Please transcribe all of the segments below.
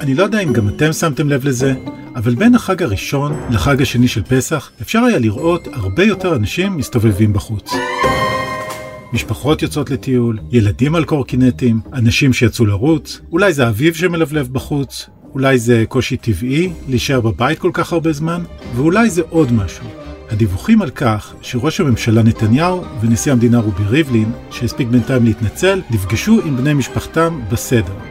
אני לא יודע אם גם אתם שמתם לב לזה, אבל בין החג הראשון לחג השני של פסח אפשר היה לראות הרבה יותר אנשים מסתובבים בחוץ. משפחות יוצאות לטיול, ילדים על קורקינטים, אנשים שיצאו לרוץ, אולי זה אביב שמלבלב בחוץ, אולי זה קושי טבעי להישאר בבית כל כך הרבה זמן, ואולי זה עוד משהו. הדיווחים על כך שראש הממשלה נתניהו ונשיא המדינה רובי ריבלין, שהספיק בינתיים להתנצל, נפגשו עם בני משפחתם בסדר.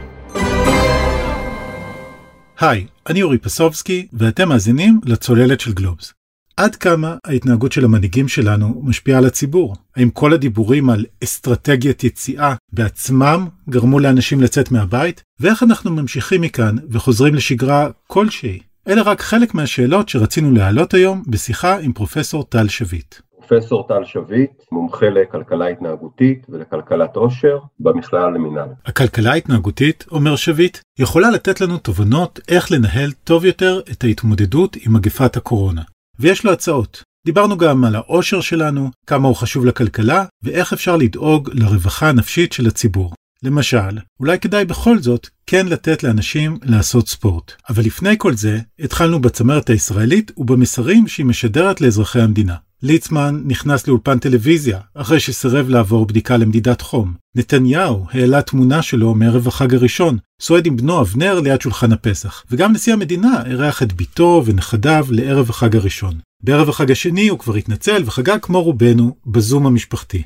היי, אני אורי פסובסקי, ואתם מאזינים לצוללת של גלובס. עד כמה ההתנהגות של המנהיגים שלנו משפיעה על הציבור? האם כל הדיבורים על אסטרטגיית יציאה בעצמם גרמו לאנשים לצאת מהבית? ואיך אנחנו ממשיכים מכאן וחוזרים לשגרה כלשהי? אלה רק חלק מהשאלות שרצינו להעלות היום בשיחה עם פרופסור טל שביט. פרופסור טל שביט, מומחה לכלכלה התנהגותית ולכלכלת עושר במכללה למינהל. הכלכלה ההתנהגותית, אומר שביט, יכולה לתת לנו תובנות איך לנהל טוב יותר את ההתמודדות עם מגפת הקורונה. ויש לו הצעות. דיברנו גם על העושר שלנו, כמה הוא חשוב לכלכלה, ואיך אפשר לדאוג לרווחה הנפשית של הציבור. למשל, אולי כדאי בכל זאת כן לתת לאנשים לעשות ספורט. אבל לפני כל זה, התחלנו בצמרת הישראלית ובמסרים שהיא משדרת לאזרחי המדינה. ליצמן נכנס לאולפן טלוויזיה, אחרי שסירב לעבור בדיקה למדידת חום. נתניהו העלה תמונה שלו מערב החג הראשון, סועד עם בנו אבנר ליד שולחן הפסח, וגם נשיא המדינה אירח את בתו ונכדיו לערב החג הראשון. בערב החג השני הוא כבר התנצל וחגג כמו רובנו בזום המשפחתי.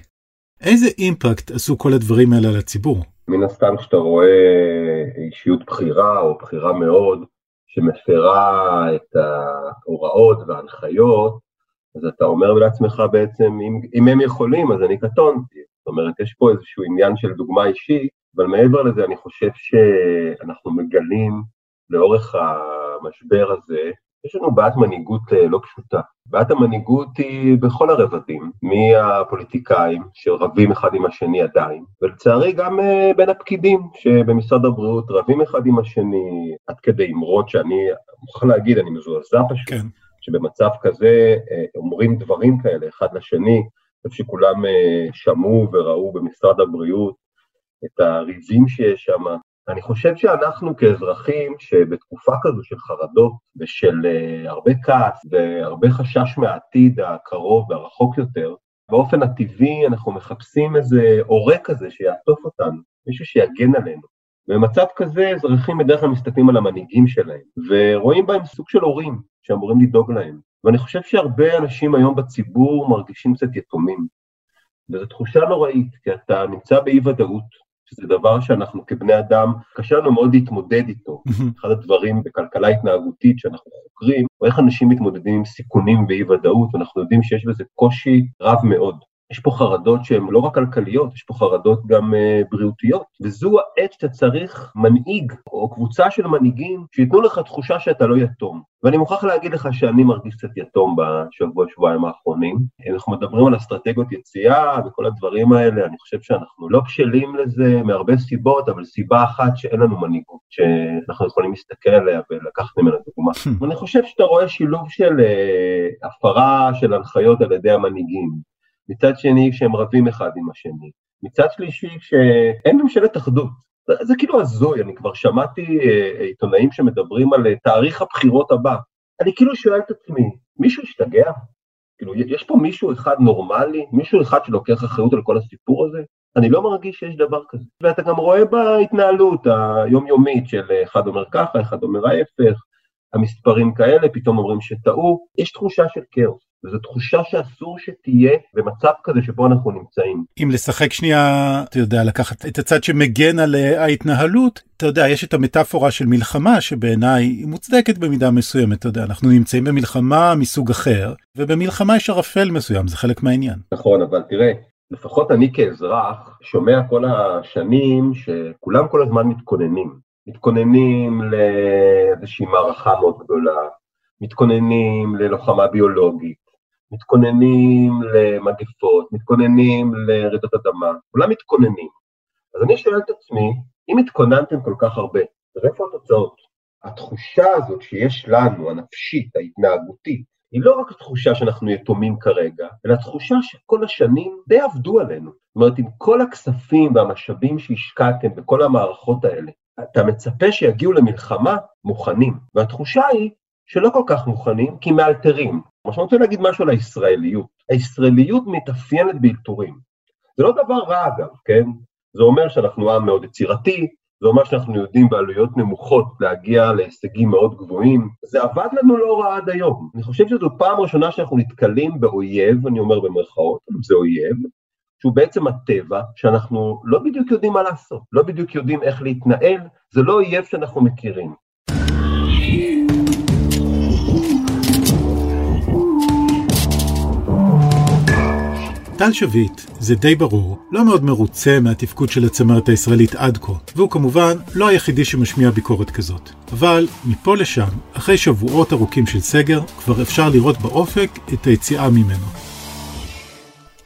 איזה אימפקט עשו כל הדברים האלה על הציבור? מן הסתם כשאתה רואה אישיות בכירה או בכירה מאוד, שמפרה את ההוראות וההנחיות, אז אתה אומר לעצמך בעצם, אם, אם הם יכולים, אז אני קטונתי. זאת אומרת, יש פה איזשהו עניין של דוגמה אישית, אבל מעבר לזה, אני חושב שאנחנו מגלים לאורך המשבר הזה, יש לנו בעיית מנהיגות אה, לא פשוטה. בעיית המנהיגות היא בכל הרבדים, מהפוליטיקאים שרבים אחד עם השני עדיין, ולצערי גם אה, בין הפקידים שבמשרד הבריאות רבים אחד עם השני, עד כדי אמרות שאני מוכרח להגיד, אני מזועזע פשוט. כן. שבמצב כזה אה, אומרים דברים כאלה אחד לשני, אני חושב שכולם שמעו וראו במשרד הבריאות את הריבים שיש שם, אני חושב שאנחנו כאזרחים שבתקופה כזו של חרדות ושל uh, הרבה כעס והרבה חשש מהעתיד הקרוב והרחוק יותר, באופן הטבעי אנחנו מחפשים איזה עורק כזה שיעטוף אותנו, מישהו שיגן עלינו. במצב כזה אזרחים בדרך כלל מסתכלים על המנהיגים שלהם, ורואים בהם סוג של הורים שאמורים לדאוג להם. ואני חושב שהרבה אנשים היום בציבור מרגישים קצת יתומים. וזו תחושה נוראית, כי אתה נמצא באי ודאות, שזה דבר שאנחנו כבני אדם, קשה לנו מאוד להתמודד איתו. אחד הדברים בכלכלה התנהגותית שאנחנו חוקרים, הוא איך אנשים מתמודדים עם סיכונים ואי ודאות, ואנחנו יודעים שיש בזה קושי רב מאוד. יש פה חרדות שהן לא רק כלכליות, יש פה חרדות גם uh, בריאותיות, וזו העת שאתה צריך מנהיג או קבוצה של מנהיגים שייתנו לך תחושה שאתה לא יתום. ואני מוכרח להגיד לך שאני מרגיש קצת יתום בשבוע, שבועיים האחרונים. אנחנו מדברים על אסטרטגיות יציאה וכל הדברים האלה, אני חושב שאנחנו לא בשלים לזה מהרבה סיבות, אבל סיבה אחת שאין לנו מנהיגות, שאנחנו יכולים להסתכל עליה ולקחת ממנה דוגמה. ואני חושב שאתה רואה שילוב של uh, הפרה של הנחיות על ידי המנהיגים. מצד שני שהם רבים אחד עם השני, מצד שלישי שאין ממשלת אחדות. זה, זה כאילו הזוי, אני כבר שמעתי אה, עיתונאים שמדברים על אה, תאריך הבחירות הבא. אני כאילו שואל את עצמי, מישהו השתגע? כאילו, יש פה מישהו אחד נורמלי? מישהו אחד שלוקח אחריות על כל הסיפור הזה? אני לא מרגיש שיש דבר כזה. ואתה גם רואה בהתנהלות היומיומית של אה, אחד אומר ככה, אחד אומר ההפך, המספרים כאלה, פתאום אומרים שטעו, יש תחושה של כאוס. וזו תחושה שאסור שתהיה במצב כזה שבו אנחנו נמצאים. אם לשחק שנייה, אתה יודע, לקחת את הצד שמגן על אה, ההתנהלות, אתה יודע, יש את המטאפורה של מלחמה שבעיניי היא מוצדקת במידה מסוימת, אתה יודע, אנחנו נמצאים במלחמה מסוג אחר, ובמלחמה יש ערפל מסוים, זה חלק מהעניין. נכון, אבל תראה, לפחות אני כאזרח שומע כל השנים שכולם כל הזמן מתכוננים. מתכוננים לאיזושהי מערכה מאוד גדולה, מתכוננים ללוחמה ביולוגית, מתכוננים למגפות, מתכוננים לרעידות אדמה, כולם מתכוננים. אז אני שואל את עצמי, אם התכוננתם כל כך הרבה, אז איפה התוצאות? התחושה הזאת שיש לנו, הנפשית, ההתנהגותית, היא לא רק תחושה שאנחנו יתומים כרגע, אלא תחושה שכל השנים די עבדו עלינו. זאת אומרת, עם כל הכספים והמשאבים שהשקעתם בכל המערכות האלה, אתה מצפה שיגיעו למלחמה מוכנים, והתחושה היא שלא כל כך מוכנים, כי מאלתרים. מה שאני רוצה להגיד משהו על הישראליות. הישראליות מתאפיינת באלתורים. זה לא דבר רע אגב, כן? זה אומר שאנחנו עם מאוד יצירתי, זה אומר שאנחנו יודעים בעלויות נמוכות להגיע להישגים מאוד גבוהים. זה עבד לנו לא רע עד היום. אני חושב שזו פעם ראשונה שאנחנו נתקלים באויב, אני אומר במרכאות, זה אויב, שהוא בעצם הטבע, שאנחנו לא בדיוק יודעים מה לעשות, לא בדיוק יודעים איך להתנהל, זה לא אויב שאנחנו מכירים. טל שביט, זה די ברור, לא מאוד מרוצה מהתפקוד של הצמרת הישראלית עד כה, והוא כמובן לא היחידי שמשמיע ביקורת כזאת. אבל מפה לשם, אחרי שבועות ארוכים של סגר, כבר אפשר לראות באופק את היציאה ממנו.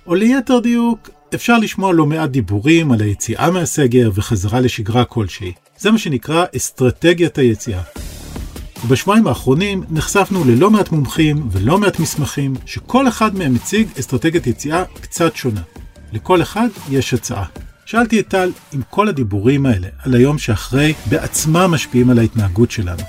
או ליתר דיוק, אפשר לשמוע לא מעט דיבורים על היציאה מהסגר וחזרה לשגרה כלשהי. זה מה שנקרא אסטרטגיית היציאה. ובשבועיים האחרונים נחשפנו ללא מעט מומחים ולא מעט מסמכים שכל אחד מהם מציג אסטרטגיית יציאה קצת שונה. לכל אחד יש הצעה. שאלתי את טל אם כל הדיבורים האלה על היום שאחרי בעצמם משפיעים על ההתנהגות שלנו.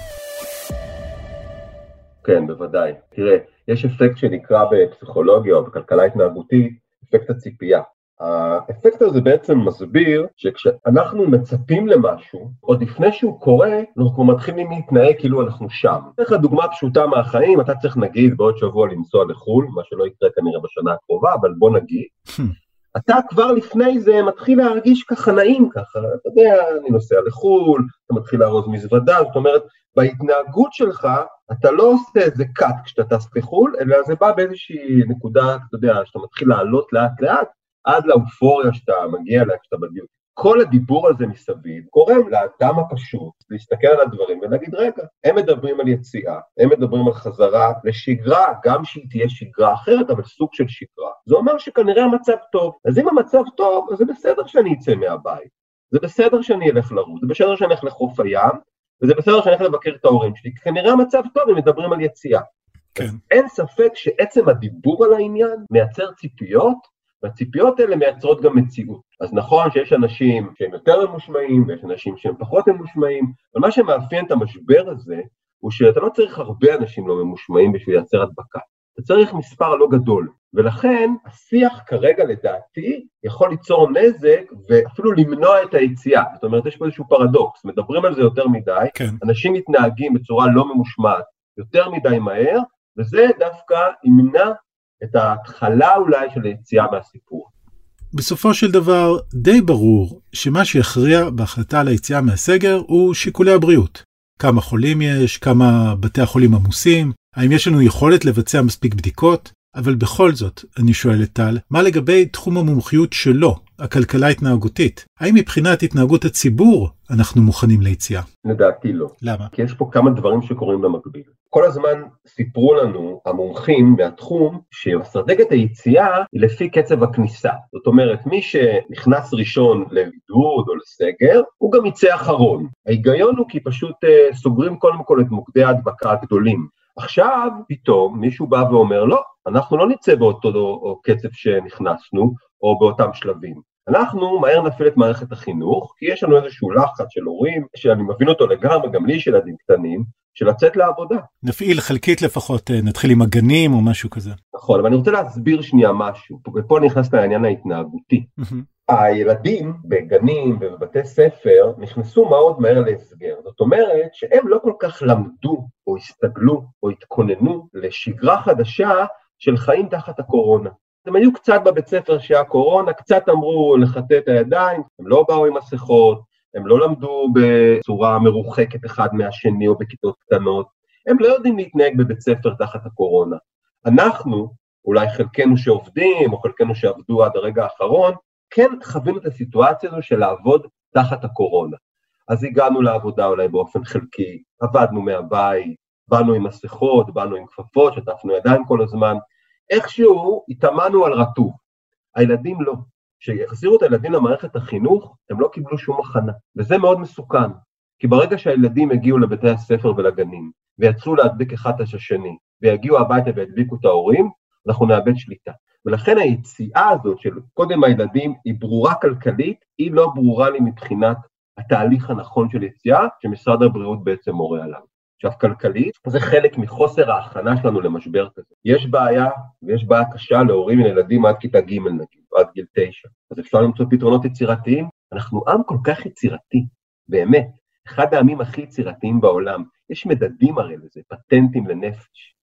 כן, בוודאי. תראה, יש אפקט שנקרא בפסיכולוגיה או בכלכלה התנהגותית אפקט הציפייה. האפקט הזה בעצם מסביר שכשאנחנו מצפים למשהו, עוד לפני שהוא קורה, אנחנו מתחילים להתנהג כאילו אנחנו שם. אתן לך דוגמה פשוטה מהחיים, אתה צריך נגיד בעוד שבוע לנסוע לחו"ל, מה שלא יקרה כנראה בשנה הקרובה, אבל בוא נגיד. אתה כבר לפני זה מתחיל להרגיש ככה נעים ככה, אתה יודע, אני נוסע לחו"ל, אתה מתחיל לארוז מזוודה, זאת אומרת, בהתנהגות שלך, אתה לא עושה איזה cut כשאתה טס לחו"ל, אלא זה בא באיזושהי נקודה, אתה יודע, שאתה מתחיל לעלות לאט לאט, עד לאופוריה שאתה מגיע אליה כשאתה בדיוק. כל הדיבור הזה מסביב גורם לאדם הפשוט להסתכל על הדברים ולהגיד, רגע, הם מדברים על יציאה, הם מדברים על חזרה לשגרה, גם שהיא תהיה שגרה אחרת, אבל סוג של שגרה. זה אומר שכנראה המצב טוב. אז אם המצב טוב, אז זה בסדר שאני אצא מהבית. זה בסדר שאני אלך לרוץ, זה בסדר שאני אלך לחוף הים, וזה בסדר שאני אלך לבקר את ההורים שלי, כנראה המצב טוב, הם מדברים על יציאה. כן. אין ספק שעצם הדיבור על העניין מייצר ציפיות והציפיות האלה מייצרות גם מציאות. אז נכון שיש אנשים שהם יותר ממושמעים ויש אנשים שהם פחות ממושמעים, אבל מה שמאפיין את המשבר הזה הוא שאתה לא צריך הרבה אנשים לא ממושמעים בשביל לייצר הדבקה. אתה צריך מספר לא גדול, ולכן השיח כרגע לדעתי יכול ליצור נזק ואפילו למנוע את היציאה. זאת אומרת, יש פה איזשהו פרדוקס, מדברים על זה יותר מדי, כן. אנשים מתנהגים בצורה לא ממושמעת יותר מדי מהר, וזה דווקא ימנע את ההתחלה אולי של היציאה מהסיפור. בסופו של דבר, די ברור שמה שיכריע בהחלטה על היציאה מהסגר הוא שיקולי הבריאות. כמה חולים יש, כמה בתי החולים עמוסים, האם יש לנו יכולת לבצע מספיק בדיקות, אבל בכל זאת, אני שואל את טל, מה לגבי תחום המומחיות שלו, הכלכלה ההתנהגותית? האם מבחינת התנהגות הציבור אנחנו מוכנים ליציאה? לדעתי לא. למה? כי יש פה כמה דברים שקורים במקביל. כל הזמן סיפרו לנו המומחים מהתחום שאסטרטגיית היציאה היא לפי קצב הכניסה. זאת אומרת, מי שנכנס ראשון לבידוד או לסגר, הוא גם יצא אחרון. ההיגיון הוא כי פשוט uh, סוגרים קודם כל את מוקדי ההדבקה הגדולים. עכשיו פתאום מישהו בא ואומר לא, אנחנו לא נצא באותו קצב שנכנסנו או באותם שלבים. אנחנו מהר נפעיל את מערכת החינוך, כי יש לנו איזשהו לחץ של הורים, שאני מבין אותו לגמרי, גם לי יש ילדים קטנים, של לצאת לעבודה. נפעיל חלקית לפחות, אה, נתחיל עם הגנים או משהו כזה. נכון, אבל אני רוצה להסביר שנייה משהו, ופה אני נכנס לעניין ההתנהגותי. הילדים בגנים ובבתי ספר נכנסו מאוד מהר להסגר. זאת אומרת שהם לא כל כך למדו או הסתגלו או התכוננו לשגרה חדשה של חיים תחת הקורונה. הם היו קצת בבית ספר שהיה קורונה, קצת אמרו לחטא את הידיים, הם לא באו עם מסכות, הם לא למדו בצורה מרוחקת אחד מהשני או בכיתות קטנות, הם לא יודעים להתנהג בבית ספר תחת הקורונה. אנחנו, אולי חלקנו שעובדים, או חלקנו שעבדו עד הרגע האחרון, כן חווינו את הסיטואציה הזו של לעבוד תחת הקורונה. אז הגענו לעבודה אולי באופן חלקי, עבדנו מהבית, באנו עם מסכות, באנו עם כפפות, שטפנו ידיים כל הזמן, איכשהו התאמנו על רטוב. הילדים לא. כשהחזירו את הילדים למערכת החינוך, הם לא קיבלו שום הכנה, וזה מאוד מסוכן, כי ברגע שהילדים הגיעו לבתי הספר ולגנים, ויצאו להדביק אחד את השני, ויגיעו הביתה וידביקו את ההורים, אנחנו נאבד שליטה. ולכן היציאה הזאת של קודם הילדים היא ברורה כלכלית, היא לא ברורה לי מבחינת התהליך הנכון של יציאה שמשרד הבריאות בעצם מורה עליו. עכשיו כלכלית זה חלק מחוסר ההכנה שלנו למשבר כזה. יש בעיה, ויש בעיה קשה להורים עם ילדים עד כיתה ג' נגיד, עד גיל תשע. אז אפשר למצוא פתרונות יצירתיים. אנחנו עם כל כך יצירתי, באמת, אחד העמים הכי יצירתיים בעולם. יש מדדים הרי לזה, פטנטים לנפש.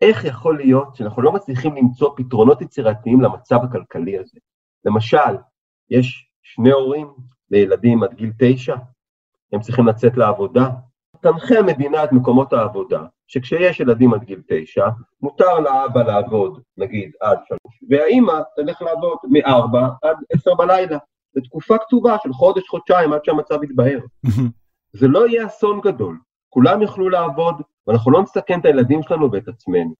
איך יכול להיות שאנחנו לא מצליחים למצוא פתרונות יצירתיים למצב הכלכלי הזה? למשל, יש שני הורים לילדים עד גיל תשע, הם צריכים לצאת לעבודה. תנחה המדינה את מקומות העבודה, שכשיש ילדים עד גיל תשע, מותר לאבא לעבוד, נגיד, עד שלוש, והאימא תלך לעבוד מארבע עד עשר בלילה, לתקופה כתובה של חודש, חודשיים, עד שהמצב יתבהר. זה לא יהיה אסון גדול, כולם יוכלו לעבוד, ואנחנו לא נסכן את הילדים שלנו ואת עצמנו.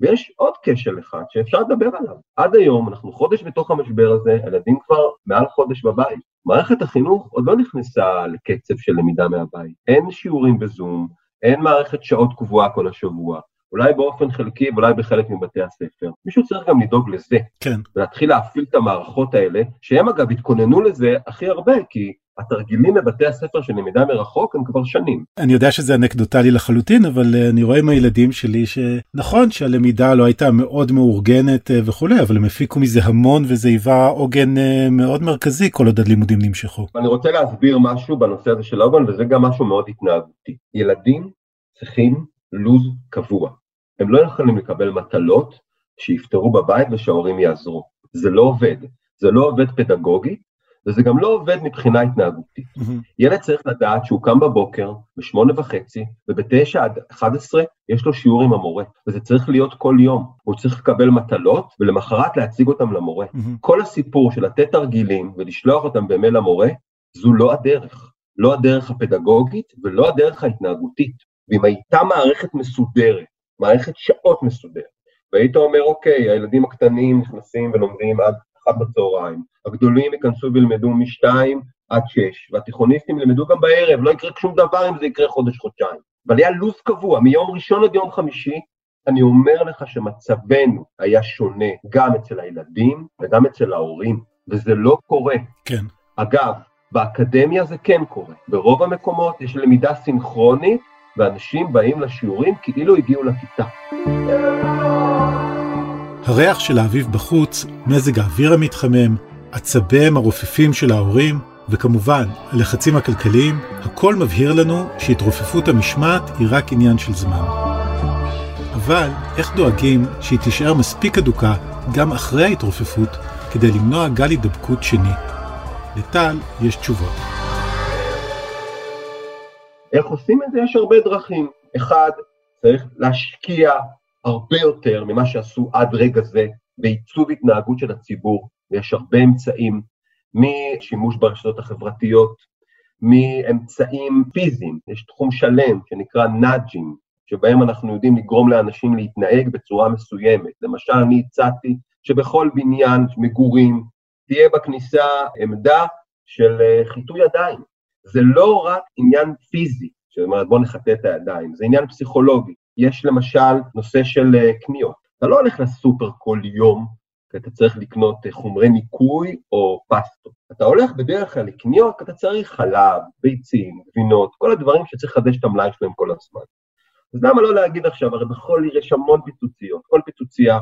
ויש עוד כשל אחד שאפשר לדבר עליו. עד היום, אנחנו חודש בתוך המשבר הזה, הילדים כבר מעל חודש בבית. מערכת החינוך עוד לא נכנסה לקצב של למידה מהבית. אין שיעורים בזום, אין מערכת שעות קבועה כל השבוע. אולי באופן חלקי ואולי בחלק מבתי הספר. מישהו צריך גם לדאוג לזה. כן. ולהתחיל להפעיל את המערכות האלה, שהם אגב התכוננו לזה הכי הרבה, כי התרגילים בבתי הספר של למידה מרחוק הם כבר שנים. אני יודע שזה אנקדוטלי לחלוטין אבל uh, אני רואה עם הילדים שלי שנכון שהלמידה לא הייתה מאוד מאורגנת uh, וכולי אבל הם הפיקו מזה המון וזה היווה עוגן uh, מאוד מרכזי כל עוד הלימודים נמשכו. אני רוצה להסביר משהו בנושא הזה של העוגן וזה גם משהו מאוד התנהגותי. ילדים צריכים לו"ז קבוע. הם לא יכולים לקבל מטלות שיפתרו בבית ושההורים יעזרו. זה לא עובד. זה לא עובד פדגוגית וזה גם לא עובד מבחינה התנהגותית. Mm-hmm. ילד צריך לדעת שהוא קם בבוקר, בשמונה וחצי, ובתשע עד 11 יש לו שיעור עם המורה, וזה צריך להיות כל יום. הוא צריך לקבל מטלות, ולמחרת להציג אותם למורה. Mm-hmm. כל הסיפור של לתת תרגילים ולשלוח אותם במייל למורה, זו לא הדרך. לא הדרך הפדגוגית ולא הדרך ההתנהגותית. ואם הייתה מערכת מסודרת, מערכת שעות מסודרת, והיית אומר, אוקיי, הילדים הקטנים נכנסים ולומדים עד אחת בצהריים, הגדולים ייכנסו וילמדו משתיים עד שש, והתיכוניסטים ילמדו גם בערב, לא יקרה שום דבר אם זה יקרה חודש-חודשיים. אבל היה לו"ז קבוע, מיום ראשון עד יום חמישי, אני אומר לך שמצבנו היה שונה גם אצל הילדים וגם אצל ההורים, וזה לא קורה. כן. אגב, באקדמיה זה כן קורה. ברוב המקומות יש למידה סינכרונית, ואנשים באים לשיעורים כאילו הגיעו לכיתה. הריח של האביב בחוץ, מזג האוויר המתחמם, עצביהם הרופפים של ההורים, וכמובן, הלחצים הכלכליים, הכל מבהיר לנו שהתרופפות המשמעת היא רק עניין של זמן. אבל איך דואגים שהיא תישאר מספיק אדוקה גם אחרי ההתרופפות כדי למנוע גל הידבקות שני? לטל יש תשובות. איך עושים את זה? יש הרבה דרכים. אחד, צריך להשקיע הרבה יותר ממה שעשו עד רגע זה בעיצוב התנהגות של הציבור, ויש הרבה אמצעים, משימוש ברשתות החברתיות, מאמצעים פיזיים, יש תחום שלם שנקרא נאג'ים, שבהם אנחנו יודעים לגרום לאנשים להתנהג בצורה מסוימת. למשל, אני הצעתי שבכל בניין מגורים תהיה בכניסה עמדה של אה, חיטוי ידיים. זה לא רק עניין פיזי, זאת אומרת בוא נחטא את הידיים, זה עניין פסיכולוגי. יש למשל נושא של אה, קניות. אתה לא הולך לסופר כל יום, כי אתה צריך לקנות אה, חומרי ניקוי או פסטות. אתה הולך בדרך כלל לקניות, אתה צריך חלב, ביצים, גבינות, כל הדברים שצריך לחדש את המלאי שלהם כל הזמן. אז למה לא להגיד עכשיו, הרי בכל עיר יש המון פיצוציות, כל פיצוצייה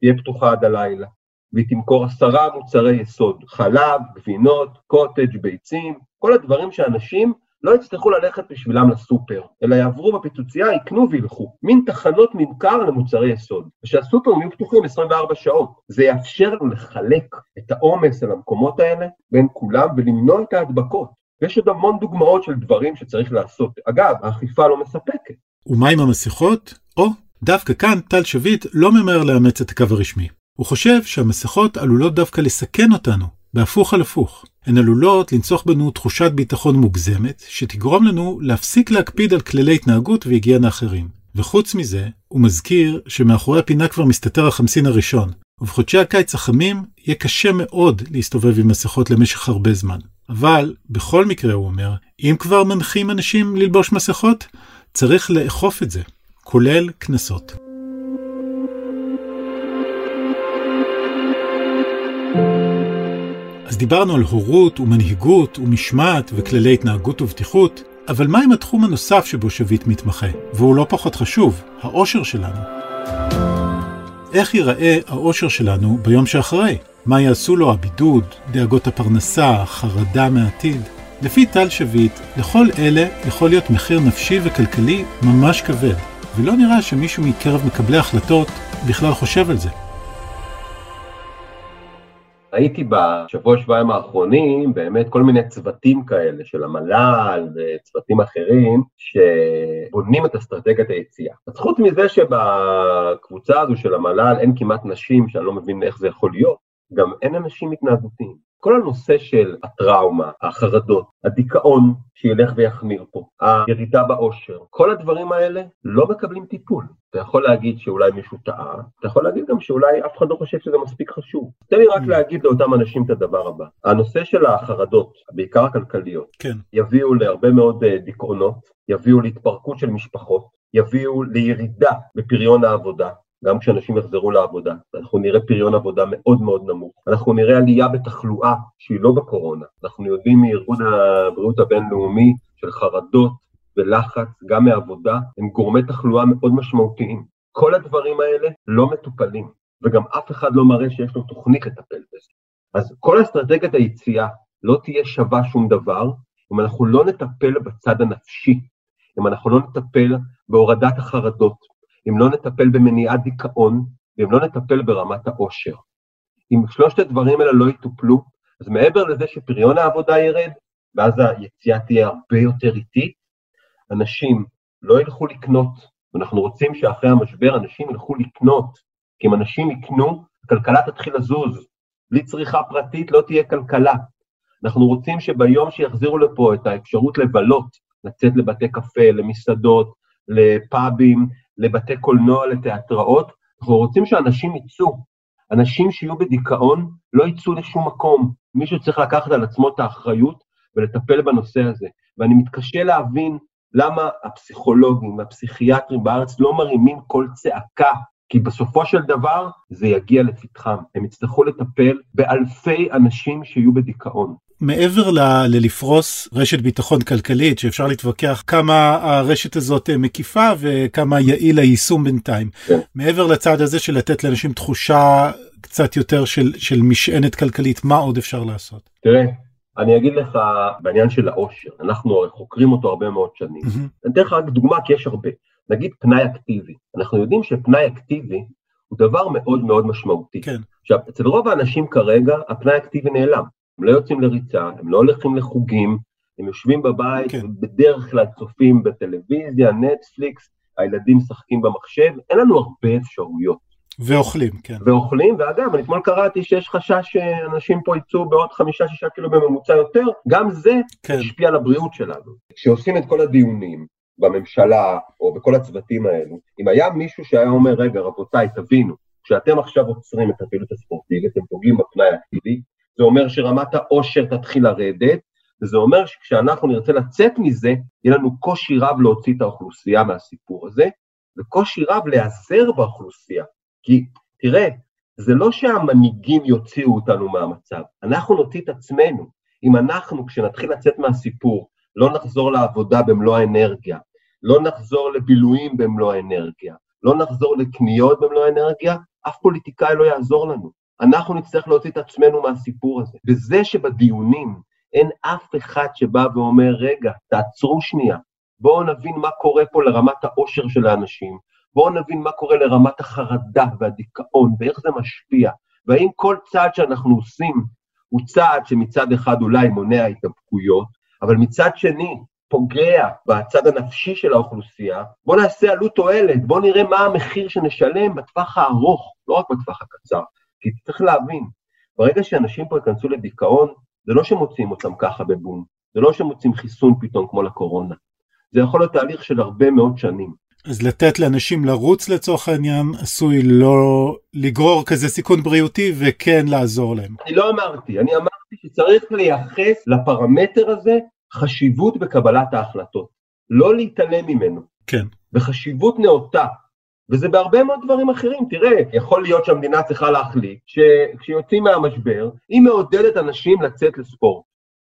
תהיה פתוחה עד הלילה, והיא תמכור עשרה מוצרי יסוד, חלב, גבינות, קוטג', ביצים, כל הדברים שאנשים לא יצטרכו ללכת בשבילם לסופר, אלא יעברו בפיצוצייה, יקנו וילכו. מין תחנות ממכר למוצרי יסוד. ושהסופרים יהיו פתוחים 24 שעות. זה יאפשר לנו לחלק את העומס על המקומות האלה בין כולם ולמנוע את ההדבקות. ויש עוד המון דוגמאות של דברים שצריך לעשות. אגב, האכיפה לא מספקת. ומה עם המסכות? או, דווקא כאן טל שביט לא ממהר לאמץ את הקו הרשמי. הוא חושב שהמסכות עלולות דווקא לסכן אותנו, בהפוך על הפוך. הן עלולות לנצוח בנו תחושת ביטחון מוגזמת, שתגרום לנו להפסיק להקפיד על כללי התנהגות והיגיינה אחרים. וחוץ מזה, הוא מזכיר שמאחורי הפינה כבר מסתתר החמסין הראשון, ובחודשי הקיץ החמים יהיה קשה מאוד להסתובב עם מסכות למשך הרבה זמן. אבל, בכל מקרה, הוא אומר, אם כבר מנחים אנשים ללבוש מסכות, צריך לאכוף את זה, כולל קנסות. אז דיברנו על הורות ומנהיגות ומשמעת וכללי התנהגות ובטיחות, אבל מה עם התחום הנוסף שבו שביט מתמחה? והוא לא פחות חשוב, האושר שלנו. איך ייראה האושר שלנו ביום שאחרי? מה יעשו לו הבידוד, דאגות הפרנסה, חרדה מהעתיד? לפי טל שביט, לכל אלה יכול להיות מחיר נפשי וכלכלי ממש כבד, ולא נראה שמישהו מקרב מקבלי החלטות בכלל חושב על זה. ראיתי בשבוע שבועיים האחרונים באמת כל מיני צוותים כאלה של המל"ל וצוותים אחרים שבונים את אסטרטגיית היציאה. אז חוץ מזה שבקבוצה הזו של המל"ל אין כמעט נשים, שאני לא מבין איך זה יכול להיות, גם אין אנשים התנהגותיים. כל הנושא של הטראומה, החרדות, הדיכאון שילך ויחמיר פה, הירידה באושר, כל הדברים האלה לא מקבלים טיפול. אתה יכול להגיד שאולי מישהו טעה, אתה יכול להגיד גם שאולי אף אחד לא חושב שזה מספיק חשוב. תן לי רק mm. להגיד לאותם אנשים את הדבר הבא. הנושא של החרדות, בעיקר הכלכליות, כן. יביאו להרבה מאוד אה, דיכאונות, יביאו להתפרקות של משפחות, יביאו לירידה בפריון העבודה, גם כשאנשים יחזרו לעבודה, אנחנו נראה פריון עבודה מאוד מאוד נמוך, אנחנו נראה עלייה בתחלואה שהיא לא בקורונה, אנחנו יודעים מארגון הבריאות הבינלאומי של חרדות ולחץ, גם מעבודה, הם גורמי תחלואה מאוד משמעותיים. כל הדברים האלה לא מטופלים, וגם אף אחד לא מראה שיש לו תוכנית לטפל בזה. אז כל אסטרטגיית היציאה לא תהיה שווה שום דבר, אם אנחנו לא נטפל בצד הנפשי, אם אנחנו לא נטפל בהורדת החרדות, אם לא נטפל במניעת דיכאון, ואם לא נטפל ברמת העושר. אם שלושת הדברים האלה לא יטופלו, אז מעבר לזה שפריון העבודה ירד, ואז היציאה תהיה הרבה יותר איטית, אנשים לא ילכו לקנות, ואנחנו רוצים שאחרי המשבר אנשים ילכו לקנות, כי אם אנשים יקנו, הכלכלה תתחיל לזוז. בלי צריכה פרטית לא תהיה כלכלה. אנחנו רוצים שביום שיחזירו לפה את האפשרות לבלות, לצאת לבתי קפה, למסעדות, לפאבים, לבתי קולנוע, לתיאטראות, אנחנו רוצים שאנשים יצאו. אנשים שיהיו בדיכאון לא יצאו לשום מקום. מישהו צריך לקחת על עצמו את האחריות ולטפל בנושא הזה. ואני מתקשה להבין למה הפסיכולוגים והפסיכיאטרים בארץ לא מרימים קול צעקה, כי בסופו של דבר זה יגיע לפתחם. הם יצטרכו לטפל באלפי אנשים שיהיו בדיכאון. מעבר ל- ללפרוס רשת ביטחון כלכלית, שאפשר להתווכח כמה הרשת הזאת אה, מקיפה וכמה יעיל היישום בינתיים, כן. מעבר לצד הזה של לתת לאנשים תחושה קצת יותר של, של משענת כלכלית, מה עוד אפשר לעשות? תראה, אני אגיד לך בעניין של העושר, אנחנו חוקרים אותו הרבה מאוד שנים. Mm-hmm. אני אתן לך רק דוגמה, כי יש הרבה. נגיד פנאי אקטיבי. אנחנו יודעים שפנאי אקטיבי הוא דבר מאוד מאוד משמעותי. כן. עכשיו, אצל רוב האנשים כרגע, הפנאי האקטיבי נעלם. הם לא יוצאים לריצה, הם לא הולכים לחוגים, הם יושבים בבית, כן. בדרך כלל צופים בטלוויזיה, נטפליקס, הילדים משחקים במחשב, אין לנו הרבה אפשרויות. ואוכלים, כן. ואוכלים, ואגב, אני אתמול קראתי שיש חשש שאנשים פה יצאו בעוד חמישה-שישה קילו בממוצע יותר, גם זה כן. השפיע על הבריאות שלנו. כשעושים את כל הדיונים בממשלה, או בכל הצוותים האלו, אם היה מישהו שהיה אומר, רגע, רבותיי, תבינו, כשאתם עכשיו עוצרים את הפעילות הספורטיבית, אתם פוגעים בפנאי האקטיבי, זה אומר שרמת העושר תתחיל לרדת, וזה אומר שכשאנחנו נרצה לצאת מזה, יהיה לנו קושי רב להוציא את האוכלוסייה מהסיפור הזה, וקושי רב להיעזר באוכלוסייה. כי תראה, זה לא שהמנהיגים יוציאו אותנו מהמצב, אנחנו נוציא את עצמנו. אם אנחנו, כשנתחיל לצאת מהסיפור, לא נחזור לעבודה במלוא האנרגיה, לא נחזור לבילויים במלוא האנרגיה, לא נחזור לקניות במלוא האנרגיה, אף פוליטיקאי לא יעזור לנו. אנחנו נצטרך להוציא את עצמנו מהסיפור הזה. וזה שבדיונים אין אף אחד שבא ואומר, רגע, תעצרו שנייה, בואו נבין מה קורה פה לרמת העושר של האנשים, בואו נבין מה קורה לרמת החרדה והדיכאון, ואיך זה משפיע, והאם כל צעד שאנחנו עושים הוא צעד שמצד אחד אולי מונע התאבקויות, אבל מצד שני פוגע בצד הנפשי של האוכלוסייה, בואו נעשה עלות תועלת, בואו נראה מה המחיר שנשלם בטווח הארוך, לא רק בטווח הקצר. כי צריך להבין, ברגע שאנשים פה ייכנסו לדיכאון, זה לא שמוצאים אותם ככה בבום, זה לא שמוצאים חיסון פתאום כמו לקורונה. זה יכול להיות תהליך של הרבה מאוד שנים. אז לתת לאנשים לרוץ לצורך העניין עשוי לא לגרור כזה סיכון בריאותי וכן לעזור להם. אני לא אמרתי, אני אמרתי שצריך לייחס לפרמטר הזה חשיבות בקבלת ההחלטות, לא להתעלם ממנו. כן. וחשיבות נאותה. וזה בהרבה מאוד דברים אחרים. תראה, יכול להיות שהמדינה צריכה להחליט שכשיוצאים מהמשבר, היא מעודדת אנשים לצאת לספורט,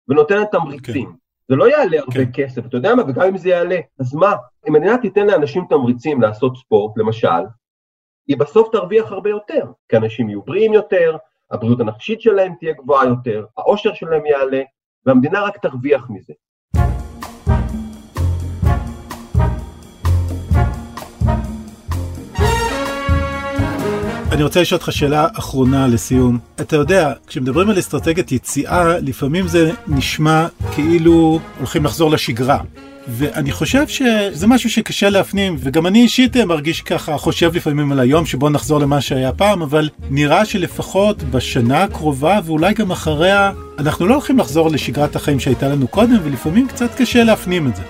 ונותנת תמריצים. Okay. זה לא יעלה הרבה okay. כסף, אתה יודע מה, וגם אם זה יעלה, אז מה? אם המדינה תיתן לאנשים תמריצים לעשות ספורט, למשל, היא בסוף תרוויח הרבה יותר, כי אנשים יהיו בריאים יותר, הבריאות הנפשית שלהם תהיה גבוהה יותר, העושר שלהם יעלה, והמדינה רק תרוויח מזה. אני רוצה לשאול אותך שאלה אחרונה לסיום. אתה יודע, כשמדברים על אסטרטגיית יציאה, לפעמים זה נשמע כאילו הולכים לחזור לשגרה. ואני חושב שזה משהו שקשה להפנים, וגם אני אישית מרגיש ככה, חושב לפעמים על היום שבו נחזור למה שהיה פעם, אבל נראה שלפחות בשנה הקרובה, ואולי גם אחריה, אנחנו לא הולכים לחזור לשגרת החיים שהייתה לנו קודם, ולפעמים קצת קשה להפנים את זה.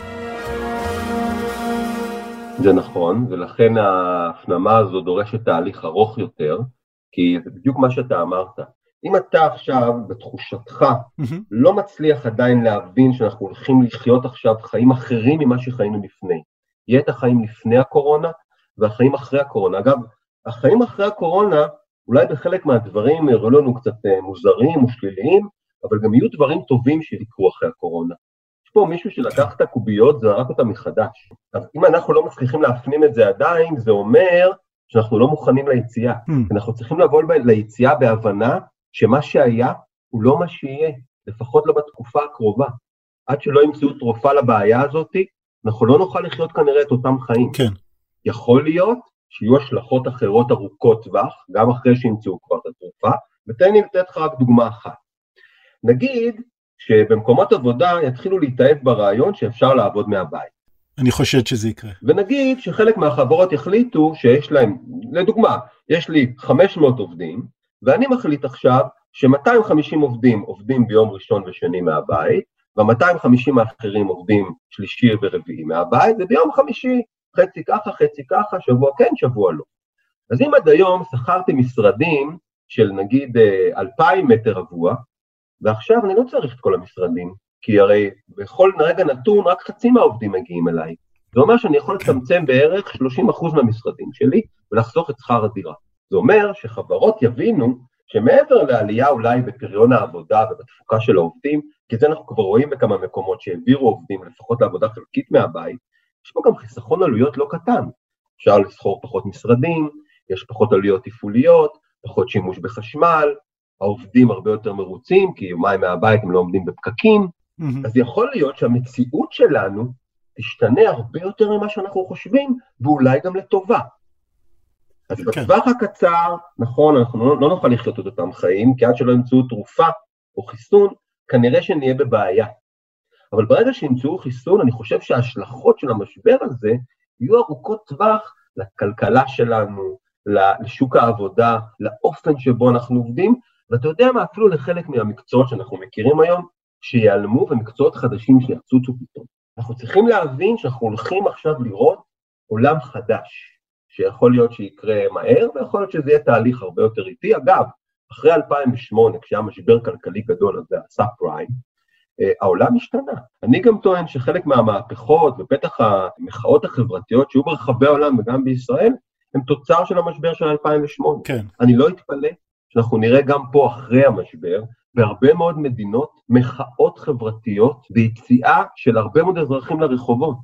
זה נכון, ולכן ההפנמה הזו דורשת תהליך ארוך יותר, כי זה בדיוק מה שאתה אמרת. אם אתה עכשיו, בתחושתך, mm-hmm. לא מצליח עדיין להבין שאנחנו הולכים לחיות עכשיו חיים אחרים ממה שחיינו לפני. יהיה את החיים לפני הקורונה והחיים אחרי הקורונה. אגב, החיים אחרי הקורונה, אולי בחלק מהדברים יראו לנו קצת אה, מוזרים או שליליים, אבל גם יהיו דברים טובים שיקרו אחרי הקורונה. יש פה מישהו שלקח את הקוביות, זרק אותה מחדש. אז אם אנחנו לא מצליחים להפנים את זה עדיין, זה אומר שאנחנו לא מוכנים ליציאה. Hmm. אנחנו צריכים לבוא ליציאה בהבנה שמה שהיה הוא לא מה שיהיה, לפחות לא בתקופה הקרובה. עד שלא ימצאו תרופה לבעיה הזאת, אנחנו לא נוכל לחיות כנראה את אותם חיים. כן. יכול להיות שיהיו השלכות אחרות ארוכות טווח, גם אחרי שימצאו כבר את התרופה, ותן לי לתת לך רק דוגמה אחת. נגיד שבמקומות עבודה יתחילו להתאהב ברעיון שאפשר לעבוד מהבית. אני חושד שזה יקרה. ונגיד שחלק מהחברות יחליטו שיש להם, לדוגמה, יש לי 500 עובדים, ואני מחליט עכשיו ש-250 עובדים עובדים ביום ראשון ושני מהבית, וה-250 האחרים עובדים שלישי ורביעי מהבית, וביום חמישי חצי ככה, חצי ככה, שבוע כן, שבוע לא. אז אם עד היום שכרתי משרדים של נגיד 2,000 מטר רבוע, ועכשיו אני לא צריך את כל המשרדים, כי הרי בכל רגע נתון רק חצי מהעובדים מגיעים אליי. זה אומר שאני יכול. לצמצם בערך 30% מהמשרדים שלי ולחסוך את שכר הדירה. זה אומר שחברות יבינו שמעבר לעלייה אולי בפריון העבודה ובתפוקה של העובדים, כי זה אנחנו כבר רואים בכמה מקומות שהעבירו עובדים לפחות לעבודה חלקית מהבית, יש פה גם חיסכון עלויות לא קטן. אפשר לסחור פחות משרדים, יש פחות עלויות תפעוליות, פחות שימוש בחשמל, העובדים הרבה יותר מרוצים, כי יומיים מהבית הם לא עומדים בפקקים, mm-hmm. אז יכול להיות שהמציאות שלנו תשתנה הרבה יותר ממה שאנחנו חושבים, ואולי גם לטובה. אז כן. בטווח הקצר, נכון, אנחנו לא, לא נוכל לחיות את אותם חיים, כי עד שלא ימצאו תרופה או חיסון, כנראה שנהיה בבעיה. אבל ברגע שימצאו חיסון, אני חושב שההשלכות של המשבר הזה יהיו ארוכות טווח לכלכלה שלנו, לשוק העבודה, לאופן שבו אנחנו עובדים, ואתה יודע מה, אפילו לחלק מהמקצועות שאנחנו מכירים היום, שיעלמו ומקצועות חדשים שיצוצו פתאום. אנחנו צריכים להבין שאנחנו הולכים עכשיו לראות עולם חדש. שיכול להיות שיקרה מהר, ויכול להיות שזה יהיה תהליך הרבה יותר איטי. אגב, אחרי 2008, כשהיה משבר כלכלי גדול, אז זה הסאב פריים, אה, העולם השתנה. אני גם טוען שחלק מהמהפכות, ובטח המחאות החברתיות שהיו ברחבי העולם וגם בישראל, הם תוצר של המשבר של 2008. כן. אני לא אתפלא שאנחנו נראה גם פה אחרי המשבר, בהרבה מאוד מדינות, מחאות חברתיות ויציאה של הרבה מאוד אזרחים לרחובות.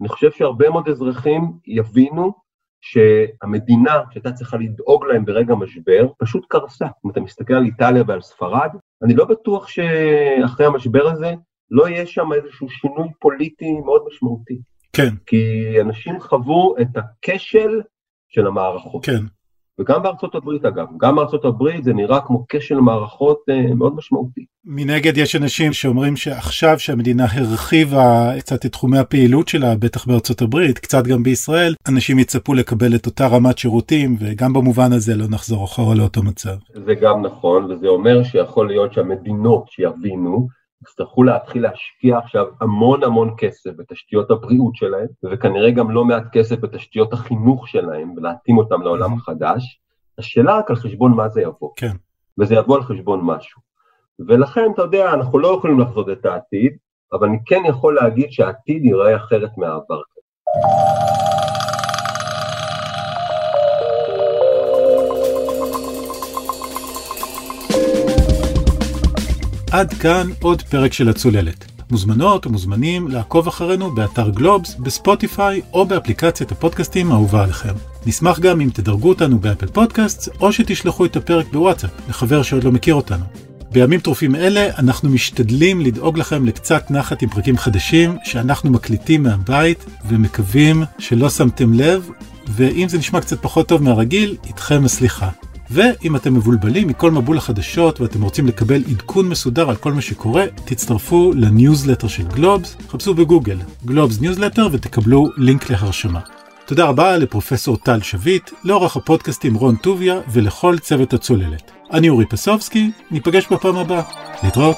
אני חושב שהרבה מאוד אזרחים יבינו שהמדינה שהייתה צריכה לדאוג להם ברגע משבר, פשוט קרסה. אם אתה מסתכל על איטליה ועל ספרד, אני לא בטוח שאחרי המשבר הזה לא יהיה שם איזשהו שינוי פוליטי מאוד משמעותי. כן. כי אנשים חוו את הכשל של המערכות. כן. וגם בארצות הברית אגב, גם בארצות הברית זה נראה כמו כשל מערכות אה, מאוד משמעותי. מנגד יש אנשים שאומרים שעכשיו שהמדינה הרחיבה קצת את תחומי הפעילות שלה, בטח בארצות הברית, קצת גם בישראל, אנשים יצפו לקבל את אותה רמת שירותים, וגם במובן הזה לא נחזור אחורה לאותו מצב. זה גם נכון, וזה אומר שיכול להיות שהמדינות שיבינו, יצטרכו להתחיל להשקיע עכשיו המון המון כסף בתשתיות הבריאות שלהם, וכנראה גם לא מעט כסף בתשתיות החינוך שלהם, ולהתאים אותם לעולם החדש. השאלה רק על חשבון מה זה יבוא. כן. וזה יבוא על חשבון משהו. ולכן, אתה יודע, אנחנו לא יכולים לחזות את העתיד, אבל אני כן יכול להגיד שהעתיד ייראה אחרת מהעבר. עד כאן עוד פרק של הצוללת. מוזמנות ומוזמנים לעקוב אחרינו באתר גלובס, בספוטיפיי או באפליקציית הפודקאסטים האהובה עליכם. נשמח גם אם תדרגו אותנו באפל פודקאסט או שתשלחו את הפרק בוואטסאפ לחבר שעוד לא מכיר אותנו. בימים טרופים אלה אנחנו משתדלים לדאוג לכם לקצת נחת עם פרקים חדשים שאנחנו מקליטים מהבית ומקווים שלא שמתם לב ואם זה נשמע קצת פחות טוב מהרגיל, איתכם הסליחה. ואם אתם מבולבלים מכל מבול החדשות ואתם רוצים לקבל עדכון מסודר על כל מה שקורה, תצטרפו לניוזלטר של גלובס, חפשו בגוגל גלובס ניוזלטר ותקבלו לינק להרשמה. תודה רבה לפרופסור טל שביט, לעורך הפודקאסטים רון טוביה ולכל צוות הצוללת. אני אורי פסובסקי, ניפגש בפעם הבאה. להתראות.